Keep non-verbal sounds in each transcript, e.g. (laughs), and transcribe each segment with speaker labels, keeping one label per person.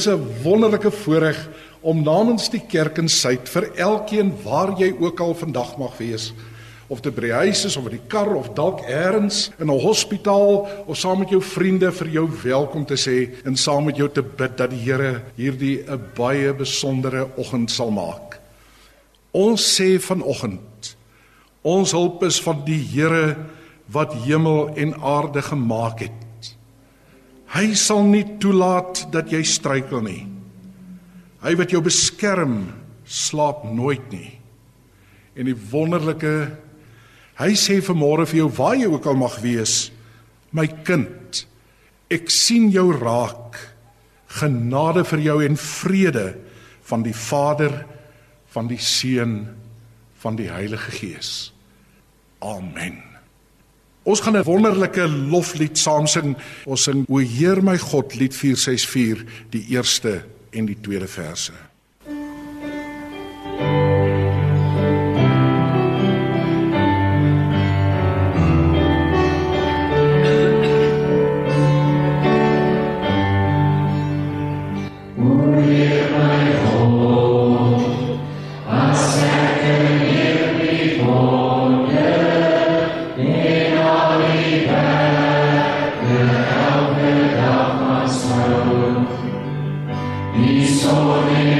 Speaker 1: Dis 'n wonderlike voorreg om namens die kerk in Suid vir elkeen waar jy ook al vandag mag wees of dit by die huis is of in die kar of dalk eers in 'n hospitaal of saam met jou vriende vir jou welkom te sê en saam met jou te bid dat die Here hierdie 'n baie besondere oggend sal maak. Ons sê vanoggend ons hulp is van die Here wat hemel en aarde gemaak het. Hy sal nie toelaat dat jy struikel nie. Hy wat jou beskerm, slaap nooit nie. En die wonderlike hy sê vanmôre vir jou waar jy ook al mag wees, my kind, ek sien jou raak. Genade vir jou en vrede van die Vader, van die Seun, van die Heilige Gees. Amen. Ons gaan 'n wonderlike loflied saam sing. Ons sing O Heer my God lied 464, die eerste en die tweede verse. Il sole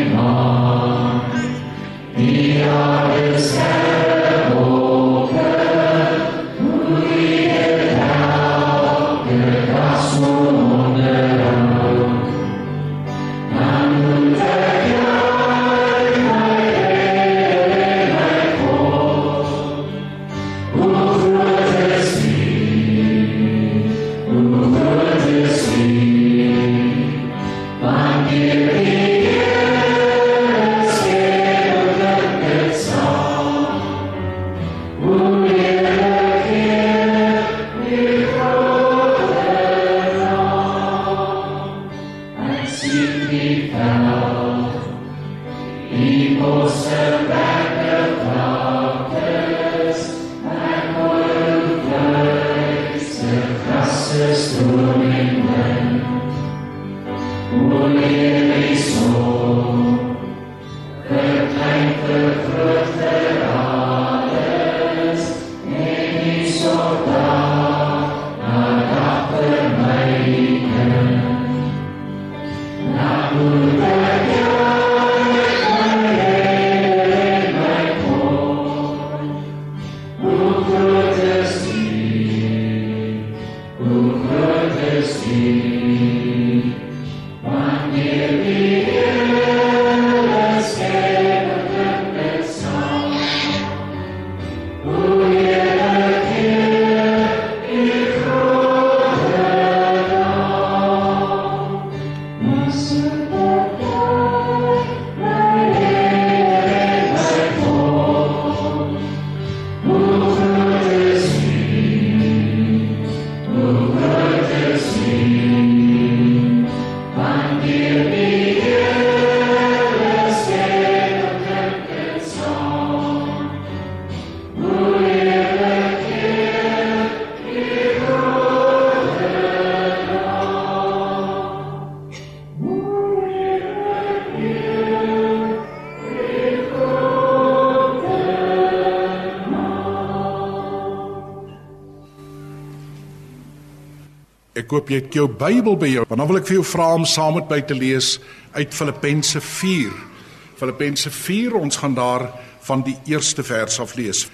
Speaker 1: Ek hoop jy het jou Bybel by jou. Want dan wil ek vir jou vra om saam met my te lees uit Filippense 4. Filippense 4, ons gaan daar van die eerste vers af lees.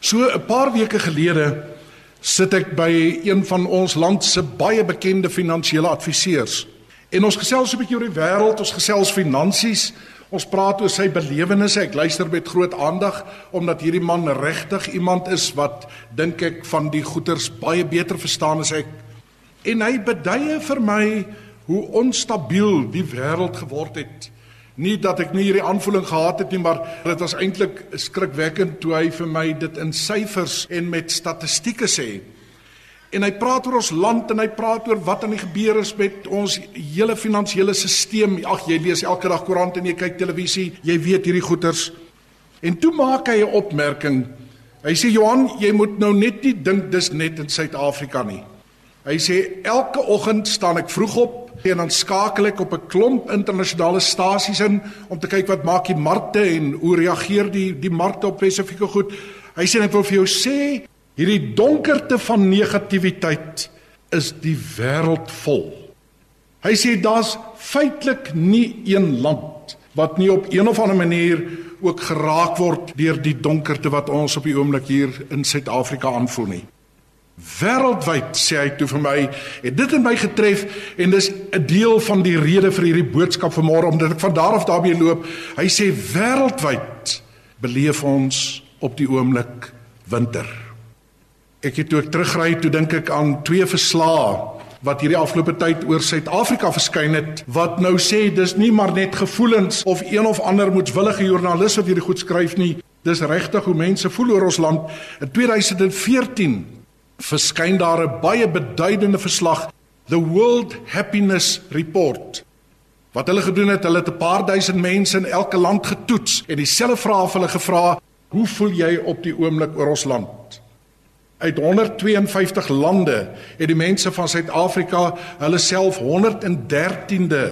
Speaker 1: So 'n paar weke gelede sit ek by een van ons land se baie bekende finansiële adviseurs. En ons gesels 'n bietjie oor die wêreld, ons gesels finansies, Ons praat oor sy belewennisse. Ek luister met groot aandag omdat hierdie man regtig iemand is wat dink ek van die goeters baie beter verstaan as ek. En hy beduie vir my hoe onstabiel die wêreld geword het. Nie dat ek nie hierdie aanvoeling gehad het nie, maar dit was eintlik skrikwekkend toe hy vir my dit in syfers en met statistieke sê. En hy praat oor ons land en hy praat oor wat aan die gebeur is met ons hele finansiële stelsel. Ag, jy lees elke dag koerant en jy kyk televisie, jy weet hierdie goeters. En toe maak hy 'n opmerking. Hy sê Johan, jy moet nou net nie dink dis net in Suid-Afrika nie. Hy sê elke oggend staan ek vroeg op
Speaker 2: En dan skakel ek op 'n klomp internasionale stasies in om te kyk wat maak die markte en hoe reageer die die markte op spesifieke goed. Hy sê ek wil vir jou sê, hierdie donkerte van negativiteit is die wêreld vol. Hy sê daar's feitelik nie een land wat nie op een of ander manier ook geraak word deur die donkerte wat ons op die oomblik hier in Suid-Afrika aanvoel nie. Wêreldwyd sê hy toe vir my, het dit in my getref en dis 'n deel van die rede vir hierdie boodskap vanmôre omdat ek van daar af daarmee loop. Hy sê wêreldwyd beleef ons op die oomblik winter. Ek het toe ek terugry, toe dink ek aan twee verslae wat hierdie afgelope tyd oor Suid-Afrika verskyn het wat nou sê dis nie maar net gevoelens of een of ander moetswillige joernalis wat hierdie goed skryf nie. Dis regtig hoe mense voel oor ons land. In 2014 verskyn daar 'n baie beduidende verslag, the World Happiness Report. Wat hulle gedoen het, hulle het 'n paar duisend mense in elke land getoets en dieselfde vrae vir hulle gevra: "Hoe voel jy op die oomblik oor ons land?" Uit 152 lande het die mense van Suid-Afrika hulle self 113de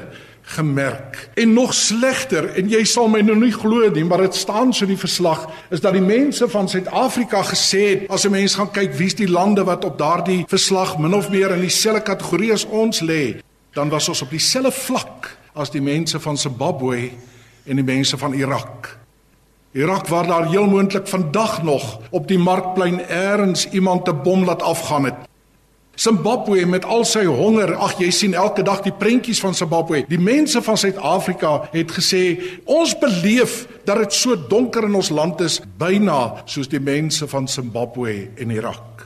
Speaker 2: gemerk. En nog slegter, en jy sal my nou nie glo nie, maar dit staan so in die verslag, is dat die mense van Suid-Afrika gesê het as 'n mens gaan kyk wie's die lande wat op daardie verslag min of meer in dieselfde kategorie as ons lê, dan was ons op dieselfde vlak as die mense van Zimbabwe en die mense van Irak. Irak waar daar heel moontlik vandag nog op die markplein eers iemand 'n bom laat afgaan het Zimbabwe met al sy honger, ag jy sien elke dag die prentjies van Zimbabwe. Die mense van Suid-Afrika het gesê, ons beleef dat dit so donker in ons land is, byna soos die mense van Zimbabwe en Irak.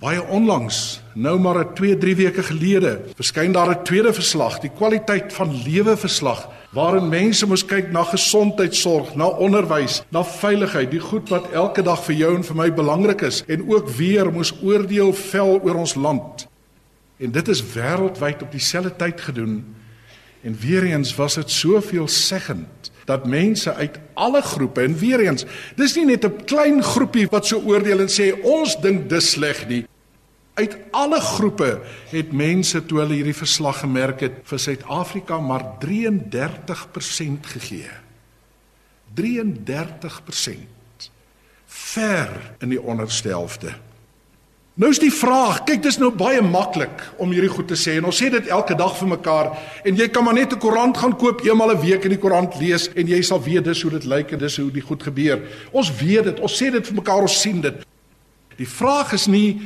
Speaker 2: Baie onlangs, nou maar 'n 2-3 weke gelede, verskyn daar 'n tweede verslag, die kwaliteit van lewe verslag waarin mense moet kyk na gesondheidsorg, na onderwys, na veiligheid, die goed wat elke dag vir jou en vir my belangrik is en ook weer moes oordeel vel oor ons land. En dit is wêreldwyd op dieselfde tyd gedoen. En weer eens was dit soveel seggend dat mense uit alle groepe en weer eens, dis nie net 'n klein groepie wat so oordeel en sê ons dink dis sleg nie. Uit alle groepe het mense toe hulle hierdie verslag gemerk het vir Suid-Afrika maar 33% gegee. 33% ver in die onderste helfte. Nou is die vraag, kyk dis nou baie maklik om hierdie goed te sê en ons sê dit elke dag vir mekaar en jy kan maar net 'n koerant gaan koop eenmal 'n een week en die koerant lees en jy sal weet dis hoe dit lyk en dis hoe die goed gebeur. Ons weet dit, ons sê dit vir mekaar, ons sien dit. Die vraag is nie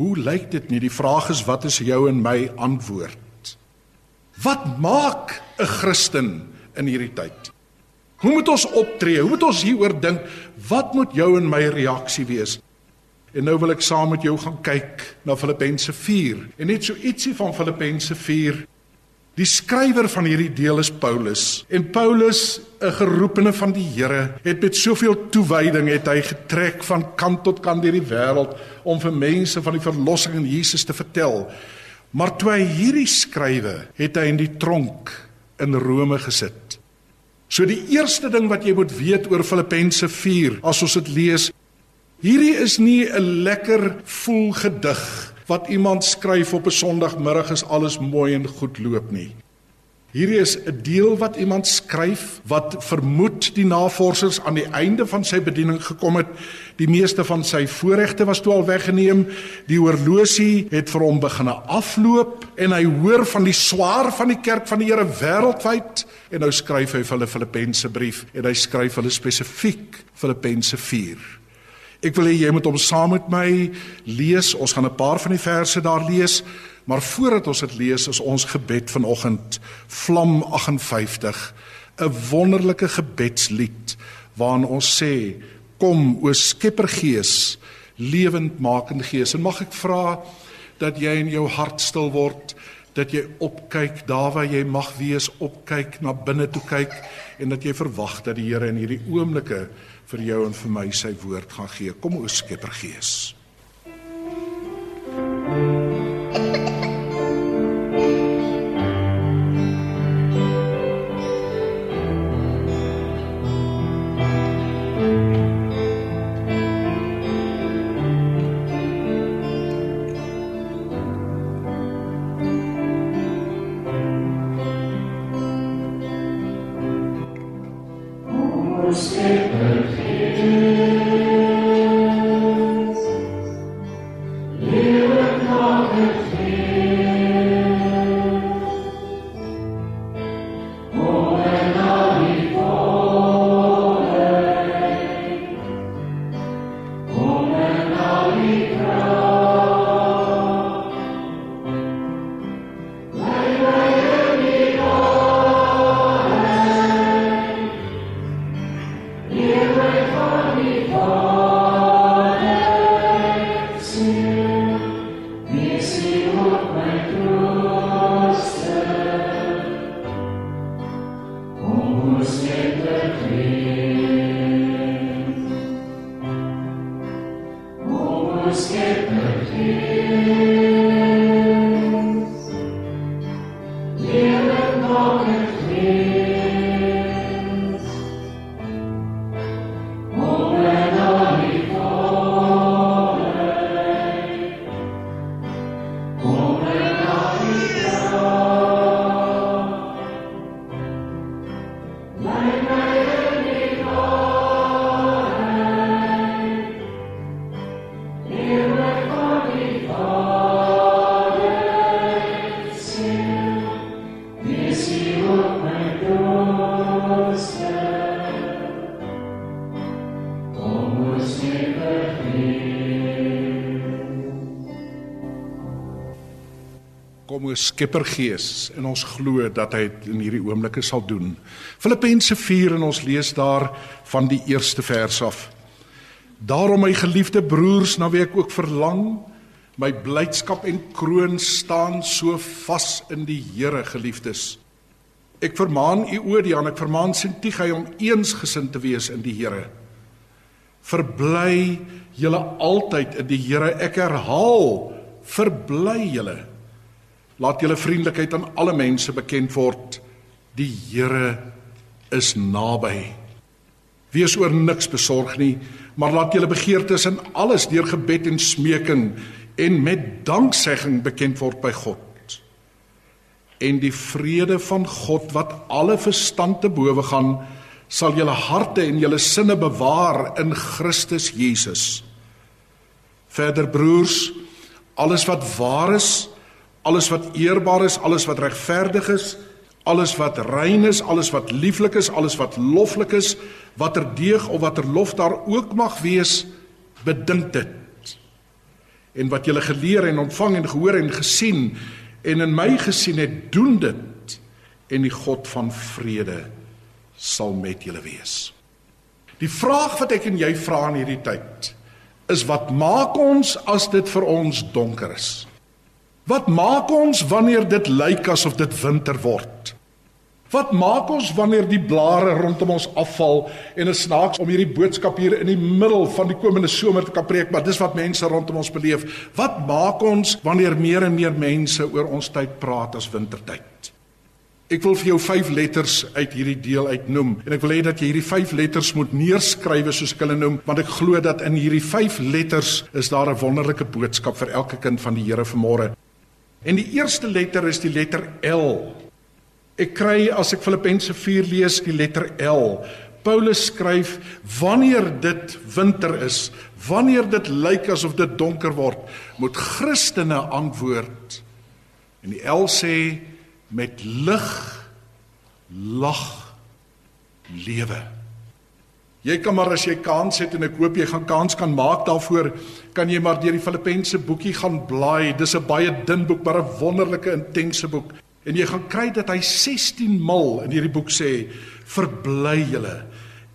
Speaker 2: Hoe lyk dit nie? Die vraag is wat is jou en my antwoord? Wat maak 'n Christen in hierdie tyd? Hoe moet ons optree? Hoe moet ons hieroor dink? Wat moet jou en my reaksie wees? En nou wil ek saam met jou gaan kyk na Filippense 4. En net so ietsie van Filippense Die skrywer van hierdie deel is Paulus en Paulus, 'n geroepene van die Here, het met soveel toewyding het hy getrek van kant tot kant deur die wêreld om vir mense van die verlossing in Jesus te vertel. Maar toe hy hierdie skrywe, het hy in die tronk in Rome gesit. So die eerste ding wat jy moet weet oor Filippense 4 as ons dit lees, hierdie is nie 'n lekker voel gedig wat iemand skryf op 'n Sondagmiddag is alles mooi en goed loop nie. Hierdie is 'n deel wat iemand skryf wat vermoed die navorsers aan die einde van sy bediening gekom het. Die meeste van sy voorregte was toe al weggeneem. Die horlosie het vir hom begine afloop en hy hoor van die swaar van die kerk van die Here wêreldwyd en nou skryf hy vir hulle Filippense brief en hy skryf hulle spesifiek Filippense 4. Ek wil hê jy moet hom saam met my lees. Ons gaan 'n paar van die verse daar lees, maar voordat ons dit lees, is ons gebed vanoggend Vlam 58, 'n wonderlike gebedslied waarin ons sê: Kom o Skeppergees, lewendmakende Gees. En mag ek vra dat jy in jou hart stil word, dat jy opkyk daar waar jy mag wees, opkyk na binne toe kyk en dat jy verwag dat die Here in hierdie oomblikke vir jou en vir my sy woord gaan gee. Kom o Skepper Gees. kom oor Skeppergees en ons glo dat hy dit in hierdie oomblikke sal doen. Filippense 4 en ons lees daar van die eerste vers af. Daarom my geliefde broers, na wie ek ook verlang, my blydskap en kroon staan so vas in die Here, geliefdes. Ek vermaan u Odian, ek vermaan Sintigai om eensgesind te wees in die Here. Verbly julle altyd in die Here. Ek herhaal, verbly julle. Laat julle vriendelikheid aan alle mense bekend word. Die Here is naby. Wees oor niks besorg nie, maar laat julle begeertes in alles deur gebed en smeking en met danksegging bekend word by God. En die vrede van God wat alle verstand te bowe gaan, sal julle harte en julle sinne bewaar in Christus Jesus. Verder broers, alles wat waar is, alles wat eerbaar is, alles wat regverdig is, alles wat rein is, alles wat lieflik is, alles wat loflik is, watter deeg of watter lof daar ook mag wees, bedink dit. En wat jy geleer en ontvang en gehoor en gesien en in my gesien het, doen dit en die God van vrede sal met julle wees. Die vraag wat ek en jy vra in hierdie tyd is wat maak ons as dit vir ons donker is? Wat maak ons wanneer dit lyk asof dit winter word? Wat maak ons wanneer die blare rondom ons afval en 'n snaaks om hierdie boodskap hier in die middel van die komende somer te kan preek, maar dis wat mense rondom ons beleef. Wat maak ons wanneer meer en meer mense oor ons tyd praat as wintertyd? Ek wil vir jou 5 letters uit hierdie deel uitnoem en ek wil hê dat jy hierdie 5 letters moet neerskryf soos ek hulle noem, want ek glo dat in hierdie 5 letters is daar 'n wonderlike boodskap vir elke kind van die Here vanmôre. En die eerste letter is die letter L. Ek kry as ek Filippense 4 lees die letter L. Paulus skryf wanneer dit winter is, wanneer dit lyk asof dit donker word, moet Christene antwoord. En die L sê met lig lag lewe. Jy kan maar as jy kans het en ek hoop jy gaan kans kan maak daarvoor, kan jy maar deur die Filippense boekie gaan blaai. Dis 'n baie dun boek, maar 'n wonderlike intense boek. En jy gaan kry dat hy 16 mal in hierdie boek sê: "Verbly julle."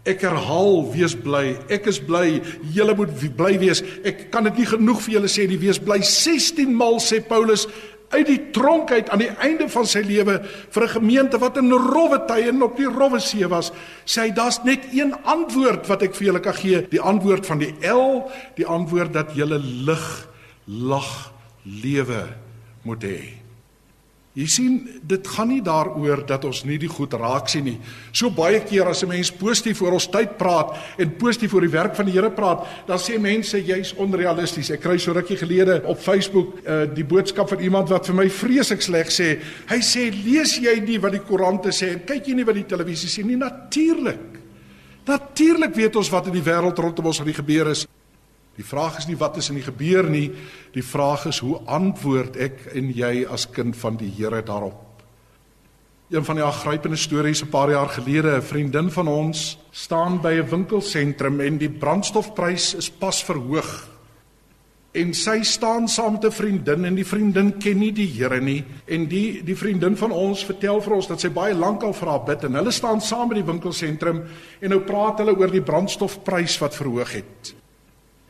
Speaker 2: Ek herhaal, wees bly. Ek is bly. Julle moet bly wees. Ek kan dit nie genoeg vir julle sê nie. Wees bly. 16 mal sê Paulus, uit die tronk uit aan die einde van sy lewe vir 'n gemeente wat in rowwe tye en op die rowwe see was, sê hy daar's net een antwoord wat ek vir julle kan gee, die antwoord van die L, die antwoord dat julle lig lag lewe moet hê. Jy sien, dit gaan nie daaroor dat ons nie die goed raak sien nie. So baie keer as 'n mens positief oor ons tyd praat en positief oor die werk van die Here praat, dan sê mense jy's onrealisties. Ek kry so rukkie gelede op Facebook uh, die boodskap van iemand wat vir my vreeslik sleg sê. Hy sê, "Lees jy nie wat die koerante sê en kyk jy nie wat die televisie sê nie?" Natuurlik. Natuurlik weet ons wat in die wêreld rondom ons aan die gebeur is. Die vraag is nie wat is in die gebeur nie, die vraag is hoe antwoord ek en jy as kind van die Here daarop? Een van die aangrypende stories 'n paar jaar gelede, 'n vriendin van ons staan by 'n winkelsentrum en die brandstofprys is pas verhoog. En sy staan saam met 'n vriendin en die vriendin ken nie die Here nie en die die vriendin van ons vertel vir ons dat sy baie lank al vir haar bid en hulle staan saam by die winkelsentrum en nou praat hulle oor die brandstofprys wat verhoog het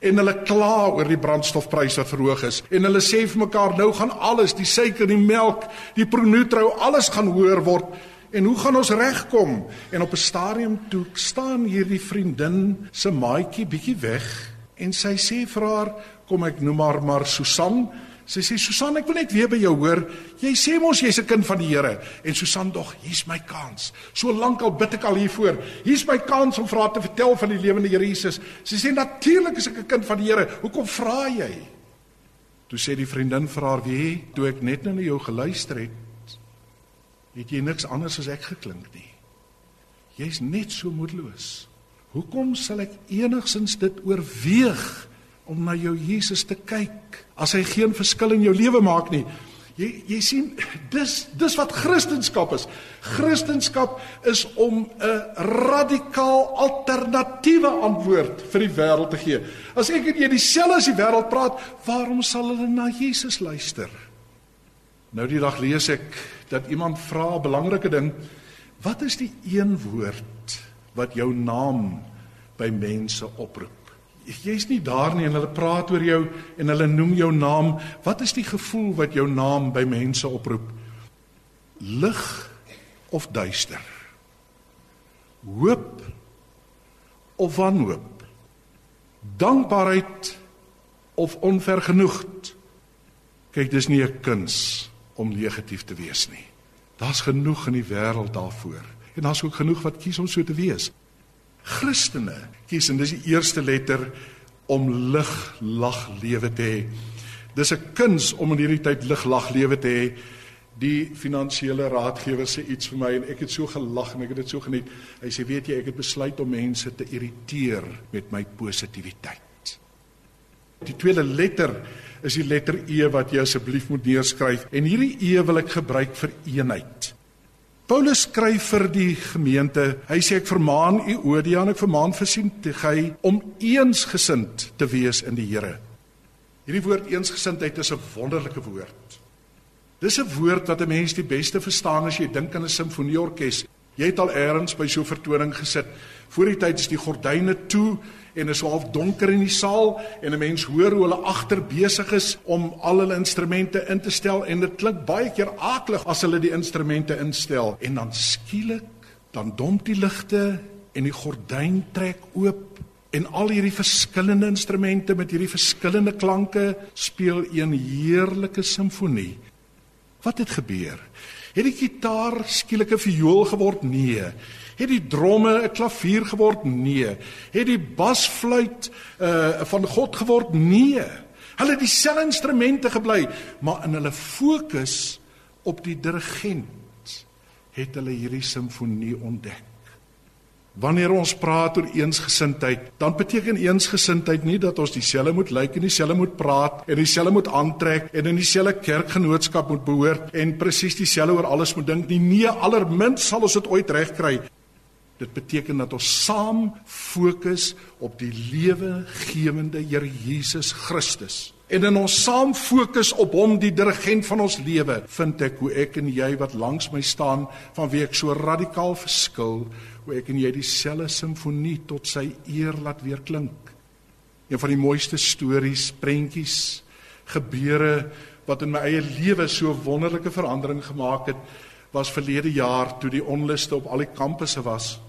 Speaker 2: en hulle kla oor die brandstofpryse wat verhoog is. En hulle sê vir mekaar nou gaan alles die suiker die melk die pronutrou alles gaan hoër word. En hoe gaan ons regkom? En op 'n stadium toe staan hierdie vriendin se maatjie bietjie weg en sy sê vir haar kom ek noem haar maar Susan Sy sê Susan, ek wil net weer by jou hoor. Jy sê mos jy's 'n kind van die Here en Susan dog, hier's my kans. So lank al bid ek al hiervoor. Hier's my kans om vir haar te vertel van die lewende Here Jesus. Sy sê natuurlik is ek 'n kind van die Here. Hoekom vra jy? Toe sê die vriendin vir haar, "Wie, toe ek net nou na jou geluister het, het jy niks anders as ek geklink nie. Jy's net so moedeloos. Hoekom sal ek enigsins dit oorweeg?" Om na jou Jesus te kyk as hy geen verskil in jou lewe maak nie. Jy jy sien (laughs) dis dis wat Christendom is. Christendom is om 'n radikaal alternatiewe antwoord vir die wêreld te gee. As ek en jy dieselfde as die wêreld praat, waarom sal hulle na Jesus luister? Nou die dag lees ek dat iemand vra 'n belangrike ding. Wat is die een woord wat jou naam by mense oproep? Jy's nie daar nie en hulle praat oor jou en hulle noem jou naam. Wat is die gevoel wat jou naam by mense oproep? Lig of duister? Hoop of wanhoop? Dankbaarheid of onvergenoegd? Kyk, dis nie 'n kuns om negatief te wees nie. Daar's genoeg in die wêreld daarvoor. En daar's ook genoeg wat kies om so te wees. Christene kies en dis die eerste letter om lig lag lewe te hê. Dis 'n kuns om in hierdie tyd lig lag lewe te hê. Die finansiële raadgewer sê iets vir my en ek het so gelag en ek het dit so geniet. Hy sê weet jy ek het besluit om mense te irriteer met my positiwiteit. Die tweede letter is die letter E wat jy asseblief moet neerskryf en hierdie E wil ek gebruik vir eenheid. Paulus skryf vir die gemeente. Hy sê ek vermaan u Odia en ek vermaan vir Sintige om eensgesind te wees in die Here. Hierdie woord eensgesindheid is 'n wonderlike woord. Dis 'n woord wat 'n mens die beste verstaan as jy dink aan 'n simfonieorkes. Jy het al eers by so 'n vertoning gesit. Voor die tyd is die gordyne toe en is half donker in die saal en 'n mens hoor hoe hulle agter besig is om al hulle instrumente in te stel en dit klink baie keer aaklig as hulle die instrumente instel en dan skielik dan dom die ligte en die gordyn trek oop en al hierdie verskillende instrumente met hierdie verskillende klanke speel 'n heerlike simfonie. Wat het gebeur? Het die gitaar skielik 'n viool geword? Nee. Het die dromme 'n klavier geword? Nee. Het die basfluit uh van God geword? Nee. Hulle het dieselfde instrumente gebly, maar in hulle fokus op die dirigent het hulle hierdie simfonie ontdek. Wanneer ons praat oor eensgesindheid, dan beteken eensgesindheid nie dat ons dieselfde moet lyk en dieselfde moet praat en dieselfde moet aantrek en in dieselfde kerkgenootskap moet behoort en presies dieselfde oor alles moet dink nie. Nee, allerminst sal ons dit ooit regkry. Dit beteken dat ons saam fokus op die lewegewende Here Jesus Christus. En in ons saam fokus op hom die dirigent van ons lewe, vind ek hoe ek en jy wat langs my staan van wie ek so radikaal verskil, hoe ek en jy dieselfde simfonie tot sy eer laat weer klink. Een van die mooiste stories, prentjies, gebeure wat in my eie lewe so wonderlike verandering gemaak het, was verlede jaar toe die onluste op al die kampusse was.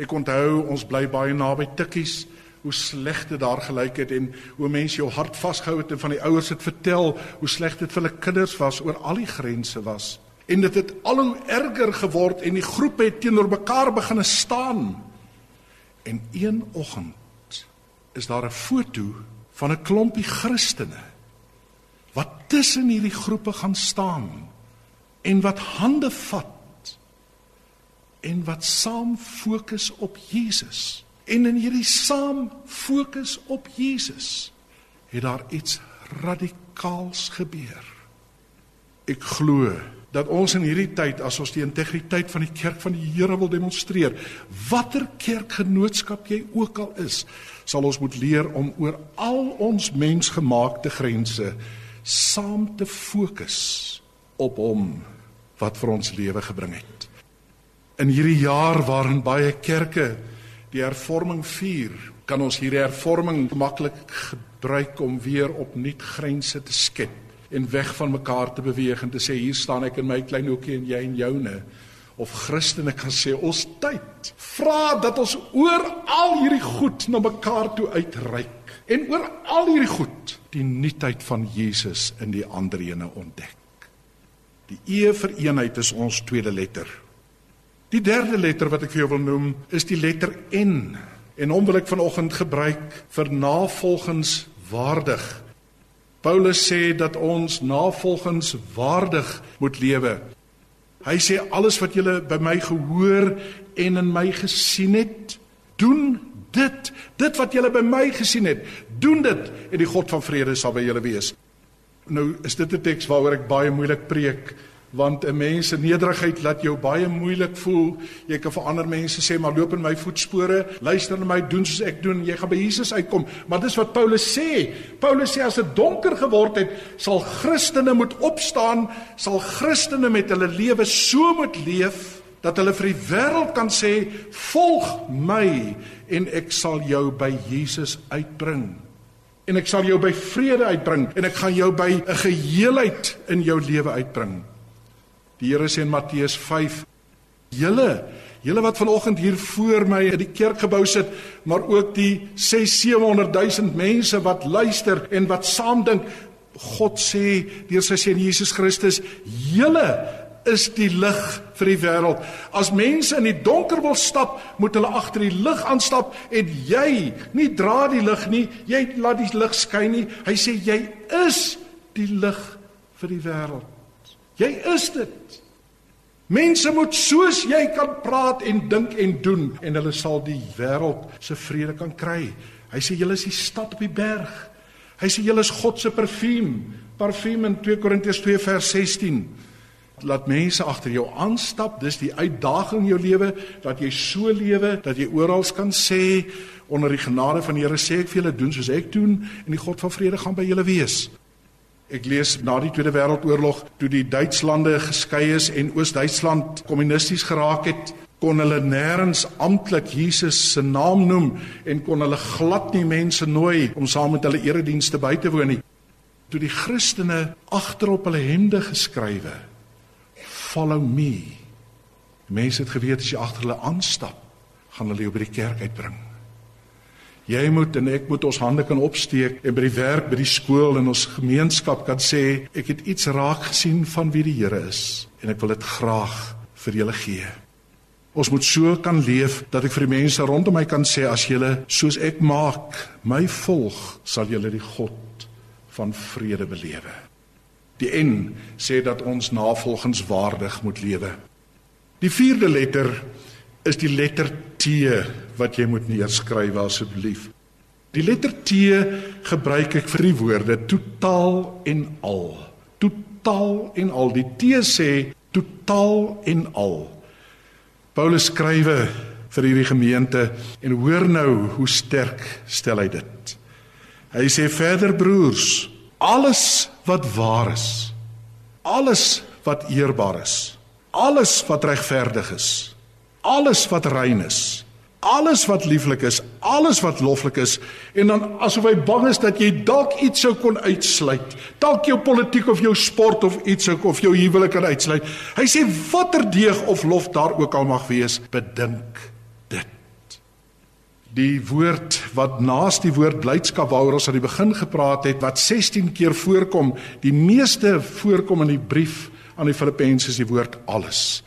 Speaker 2: Ek onthou ons bly baie naby Tikkies hoe sleg dit daar gelyk het en hoe mense jou hart vasgehou het en van die ouers het vertel hoe sleg dit vir hulle kinders was oor al die grense was. En dit het al hoe erger geword en die groepe het teenoor mekaar begine staan. En een oggend is daar 'n foto van 'n klompie Christene wat tussen hierdie groepe gaan staan en wat hande vat en wat saam fokus op Jesus. En in hierdie saam fokus op Jesus het daar iets radikaals gebeur. Ek glo dat ons in hierdie tyd as ons die integriteit van die kerk van die Here wil demonstreer, watter kerkgenootskap jy ook al is, sal ons moet leer om oor al ons mensgemaakte grense saam te fokus op hom wat vir ons lewe gebring het. In hierdie jaar waarin baie kerke die hervorming vier, kan ons hierdie hervorming maklik gebruik om weer opnuut grense te skep en weg van mekaar te beweeg en te sê hier staan ek in my klein hoekie en jy in joune of Christene kan sê ons tyd vra dat ons oor al hierdie goed na mekaar toe uitreik en oor al hierdie goed die nuutheid van Jesus in die ander ene ontdek. Die E vir eenheid is ons tweede letter. Die derde letter wat ek vir jou wil noem is die letter N en hom wil ek vanoggend gebruik vir navolgenswaardig. Paulus sê dat ons navolgenswaardig moet lewe. Hy sê alles wat julle by my gehoor en in my gesien het, doen dit. Dit wat julle by my gesien het, doen dit en die God van vrede sal by julle wees. Nou is dit 'n teks waaroor ek baie moeilik preek want 'n mens se nederigheid laat jou baie moeilik voel. Jy kan vir ander mense sê maar loop in my voetspore, luister na my, doen soos ek doen, jy gaan by Jesus uitkom. Maar dis wat Paulus sê. Paulus sê as dit donker geword het, sal Christene moet opstaan, sal Christene met hulle lewe so moet leef dat hulle vir die wêreld kan sê, "Volg my en ek sal jou by Jesus uitbring." En ek sal jou by vrede uitbring en ek gaan jou by 'n geheelheid in jou lewe uitbring. Die Here sê in Matteus 5: "Julle, julle wat vanoggend hier voor my in die kerkgebou sit, maar ook die 6-700 000 mense wat luister en wat saam dink, God sê deur sy seun Jesus Christus, julle is die lig vir die wêreld. As mense in die donker wil stap, moet hulle agter die lig aanstap en jy, nie dra die lig nie, jy laat die lig skyn nie. Hy sê jy is die lig vir die wêreld. Jy is dit. Mense moet soos jy kan praat en dink en doen en hulle sal die wêreld se vrede kan kry. Hy sê julle is die stad op die berg. Hy sê julle is God se parfuum, parfuum in 2 Korintiërs 2 vers 16. Laat mense agter jou aanstap, dis die uitdaging in jou lewe dat jy so lewe dat jy oral kan sê onder die genade van die Here sê ek vir julle doen soos ek doen en die God van vrede gaan by julle wees. Ek lees na die Tweede Wêreldoorlog toe die Duitslande geskei is en Oos-Duitsland kommunisties geraak het, kon hulle nêrens amptelik Jesus se naam noem en kon hulle glad nie mense nooi om saam met hulle eredienste by te woon nie. Toe die Christene agterop hulle hemde geskrywe: Follow me. Mense het geweet as jy agter hulle aanstap, gaan hulle jou by die kerk uitbring. Jy moet en ek moet ons hande kan opsteek en by die werk, by die skool en ons gemeenskap kan sê ek het iets raak gesien van wie die Here is en ek wil dit graag vir julle gee. Ons moet so kan leef dat ek vir die mense rondom my kan sê as julle soos ek maak, my volg, sal julle die God van vrede belewe. Die N sê dat ons navolgenswaardig moet lewe. Die vierde letter is die letter T wat jy moet neerskryf asseblief. Die letter T gebruik ek vir die woorde totaal en al. Totaal en al. Die T sê totaal en al. Paulus skrywe vir hierdie gemeente en hoor nou hoe sterk stel hy dit. Hy sê verder broers, alles wat waar is, alles wat eerbaar is, alles wat regverdig is, alles wat rein is, alles wat lieflik is, alles wat loflik is en dan asof hy bang is dat jy dalk iets sou kon uitsluit, dalk jou politiek of jou sport of iets sou of jou huwelik kan uitsluit. Hy sê watter deeg of lof daar ook al mag wees, bedink dit. Die woord wat naas die woord blydskap waaroor ons aan die begin gepraat het wat 16 keer voorkom, die meeste voorkom in die brief aan die Filippense is die woord alles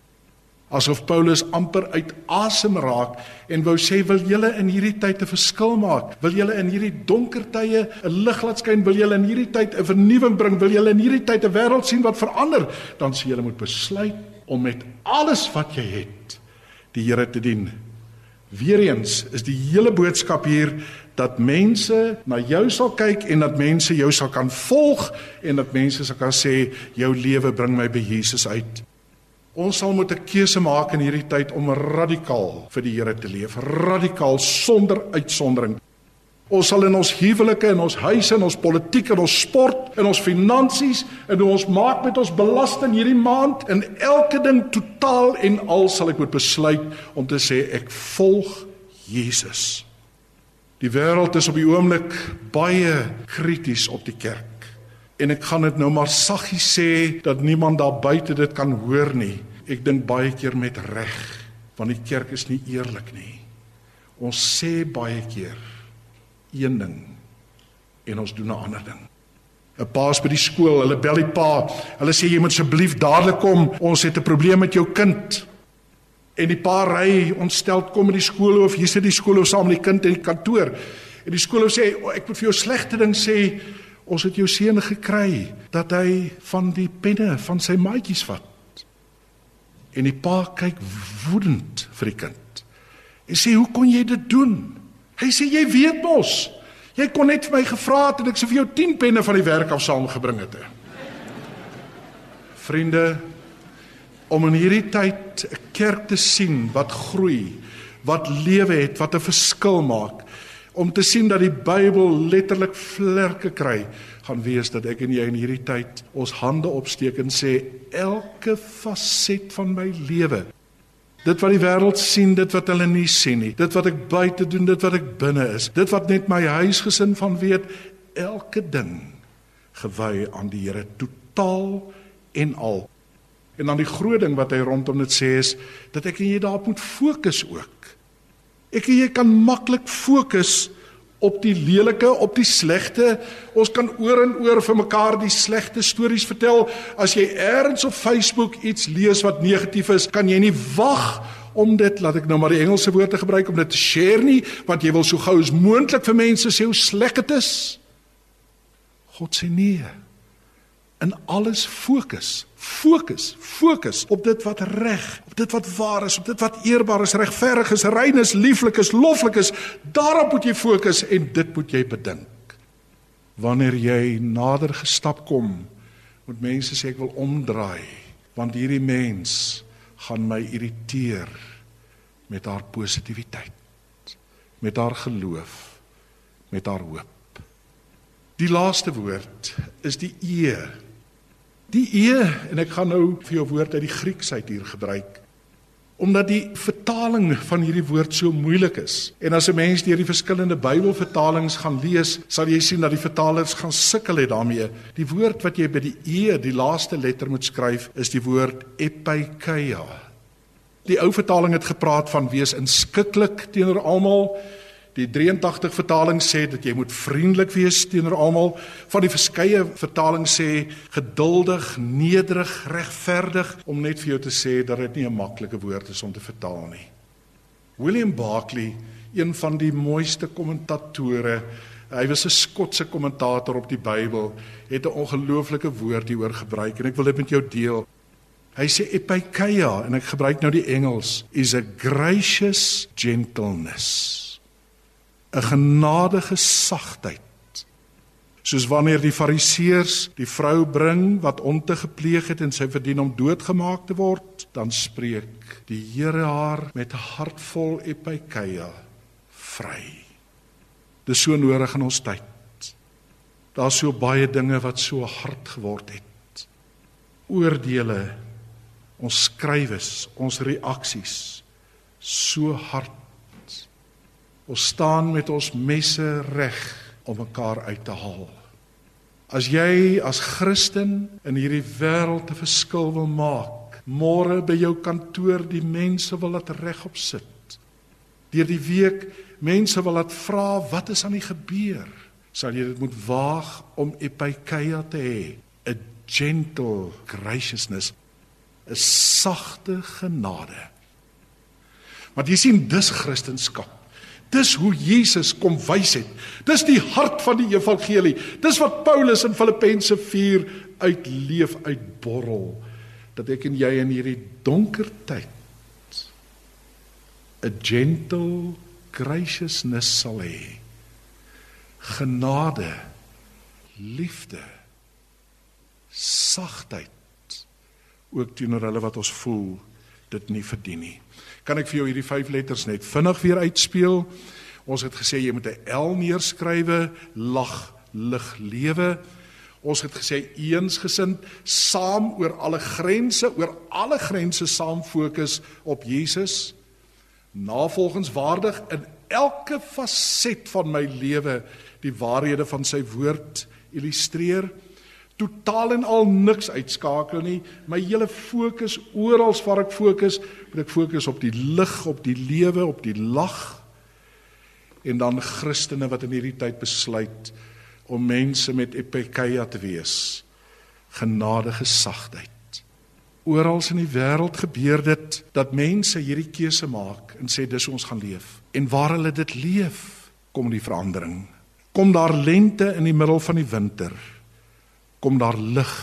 Speaker 2: asof Paulus amper uit asem raak en wou sê wil julle in hierdie tyd 'n verskil maak wil julle in hierdie donker tye 'n lig laat skyn wil julle in hierdie tyd 'n vernuwing bring wil julle in hierdie tyd 'n wêreld sien wat verander dan sê julle moet besluit om met alles wat jy het die Here te dien. Weereens is die hele boodskap hier dat mense na jou sal kyk en dat mense jou sal kan volg en dat mense sal kan sê jou lewe bring my by Jesus uit. Ons sal moet 'n keuse maak in hierdie tyd om radikaal vir die Here te leef, radikaal sonder uitsondering. Ons sal in ons huwelike en ons huise en ons politiek en ons sport en ons finansies en hoe ons maak met ons belasting hierdie maand en elke ding totaal en al sal ek moet besluit om te sê ek volg Jesus. Die wêreld is op die oomblik baie krities op die kerk en ek gaan dit nou maar saggies sê dat niemand daar buite dit kan hoor nie. Ek dink baie keer met reg, want die kerk is nie eerlik nie. Ons sê baie keer een ding en ons doen 'n ander ding. 'n Paas by die skool, hulle bel die pa. Hulle sê jy moet asseblief dadelik kom. Ons het 'n probleem met jou kind. En die pa ry ontsteld kom by die skool of hier sit die skool saam met die kind in die kantoor. En die skool sê ek moet vir jou slegte ding sê Ons het jou seun gekry dat hy van die penne van sy maatjies vat. En die pa kyk woedend vir die kind. En sê, "Hoe kon jy dit doen?" Hy sê, "Jy weet mos. Jy kon net vir my gevra het en ek sou vir jou 10 penne van die werk af saamgebring het." Vriende, om in hierdie tyd 'n kerk te sien wat groei, wat lewe het, wat 'n verskil maak, om te sien dat die Bybel letterlik vlerke kry, gaan wees dat ek en jy in hierdie tyd ons hande opsteek en sê elke faset van my lewe Dit wat die wêreld sien, dit wat hulle nie sien nie. Dit wat ek buite doen, dit wat ek binne is. Dit wat net my huisgesin van weet, elke ding gewy aan die Here totaal en al. En dan die groot ding wat hy rondom dit sê is dat ek en jy daarop moet fokus ook. Ek en jy kan maklik fokus op die lelike, op die slegte. Ons kan oor en oor vir mekaar die slegte stories vertel. As jy eers op Facebook iets lees wat negatief is, kan jy nie wag om dit, laat ek nou maar die Engelse woorde gebruik om dit te share nie, want jy wil so gou as moontlik vir mense sê hoe sleg dit is. God sê nee in alles fokus. Fokus, fokus op dit wat reg, op dit wat waar is, op dit wat eerbaar is, regverdig is, rein is, lieflik is, loflik is. Daarop moet jy fokus en dit moet jy bedink. Wanneer jy nader gestap kom, moet mense sê ek wil omdraai, want hierdie mens gaan my irriteer met haar positiwiteit, met haar geloof, met haar hoop. Die laaste woord is die e Die e en ek gaan nou vir jou woord uit die Grieks uit hier gebruik omdat die vertaling van hierdie woord so moeilik is. En as 'n mens deur die verskillende Bybelvertalings gaan lees, sal jy sien dat die vertalers gaan sukkel het daarmee. Die woord wat jy by die e, die laaste letter moet skryf, is die woord epikeia. Die ou vertaling het gepraat van wees inskikkelik teenoor almal. Die 83 vertaling sê dat jy moet vriendelik wees teenoor almal. Van die verskeie vertalings sê geduldig, nederig, regverdig om net vir jou te sê dat dit nie 'n maklike woord is om te vertaal nie. William Barclay, een van die mooiste kommentatore, hy was 'n Skotse kommentator op die Bybel, het 'n ongelooflike woord hieroor gebruik en ek wil dit met jou deel. Hy sê epikeia en ek gebruik nou die Engels is a gracious gentleness 'n genadige sagtheid. Soos wanneer die fariseërs die vrou bring wat onte gepleeg het en sy verdien om doodgemaak te word, dan spreek die Here haar met 'n hart vol epikeia vry. Dis so nodig in ons tyd. Daar's so baie dinge wat so hard geword het. Oordeele, ons skrywes, ons reaksies so hard Ons staan met ons messe reg om mekaar uit te haal. As jy as Christen in hierdie wêreld 'n verskil wil maak, môre by jou kantoor die mense wil dit regop sit. Deur die week mense wil laat vra wat is aan die gebeur? Sal jy dit moet waag om epikeia te hê, 'n gentle graciousness, 'n sagte genade. Maar jy sien dis Christendom. Dis hoe Jesus kom wys het. Dis die hart van die evangelie. Dis wat Paulus in Filippense 4 uitleef uitborrel dat ek en jy in hierdie donker tyd 'n gentle graciousness sal hê. Genade, liefde, sagtheid ook teenoor hulle wat ons voel dit nie verdien nie. Kan ek vir jou hierdie vyf letters net vinnig weer uitspeel? Ons het gesê jy moet 'n L neerskrywe, lag, lig, lewe. Ons het gesê eensgesind, saam oor alle grense, oor alle grense saam fokus op Jesus. Navolgenswaardig in elke faset van my lewe die waarhede van sy woord illustreer totaal en al niks uitskakel nie. My hele fokus oral waar ek fokus, moet ek fokus op die lig, op die lewe, op die lag. En dan Christene wat in hierdie tyd besluit om mense met epikeia te wees. Genadige sagtheid. Oral in die wêreld gebeur dit dat mense hierdie keuse maak en sê dis ons gaan leef. En waar hulle dit leef, kom die verandering. Kom daar lente in die middel van die winter kom daar lig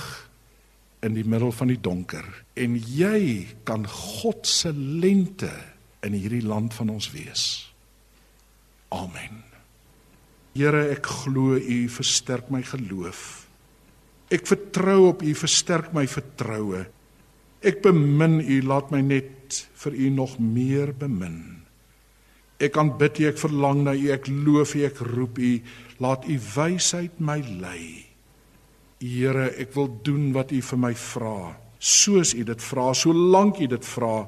Speaker 2: in die middel van die donker en jy kan God se lente in hierdie land van ons wees. Amen. Here, ek glo U versterk my geloof. Ek vertrou op U versterk my vertroue. Ek bemin U, laat my net vir U nog meer bemin. Ek aanbid U, ek verlang na U, ek loof U, ek roep U, laat U wysheid my lei. Here, ek wil doen wat U vir my vra, soos U dit vra, solank U dit vra,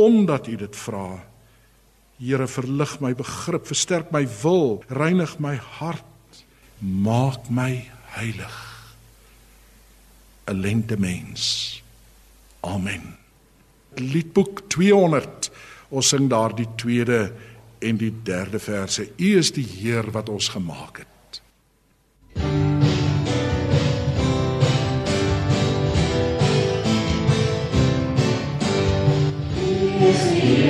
Speaker 2: omdat U dit vra. Here, verlig my begrip, versterk my wil, reinig my hart, maak my heilig. 'n Lente mens. Amen. Liedboek 200. Ons sing daar die tweede en die derde verse. U is die Heer wat ons gemaak het.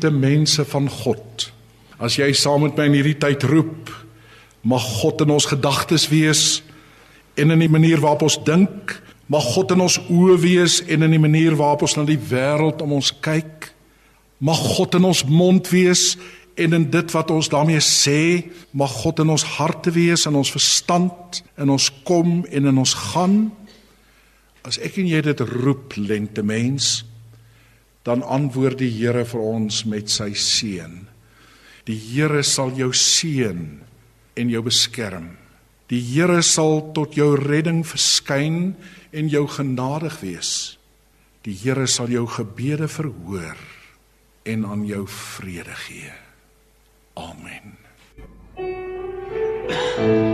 Speaker 2: lente mense van God. As jy saam met my in hierdie tyd roep, mag God in ons gedagtes wees en in die manier waarop ons dink, mag God in ons oë wees en in die manier waarop ons na die wêreld om ons kyk. Mag God in ons mond wees en in dit wat ons daarmee sê, mag God in ons harte wees en ons verstand en ons kom en in ons gaan. As ek en jy dit roep, lente mens, dan antwoord die Here vir ons met sy seën. Die Here sal jou seën en jou beskerm. Die Here sal tot jou redding verskyn en jou genadig wees. Die Here sal jou gebede verhoor en aan jou vrede gee. Amen. Thank you.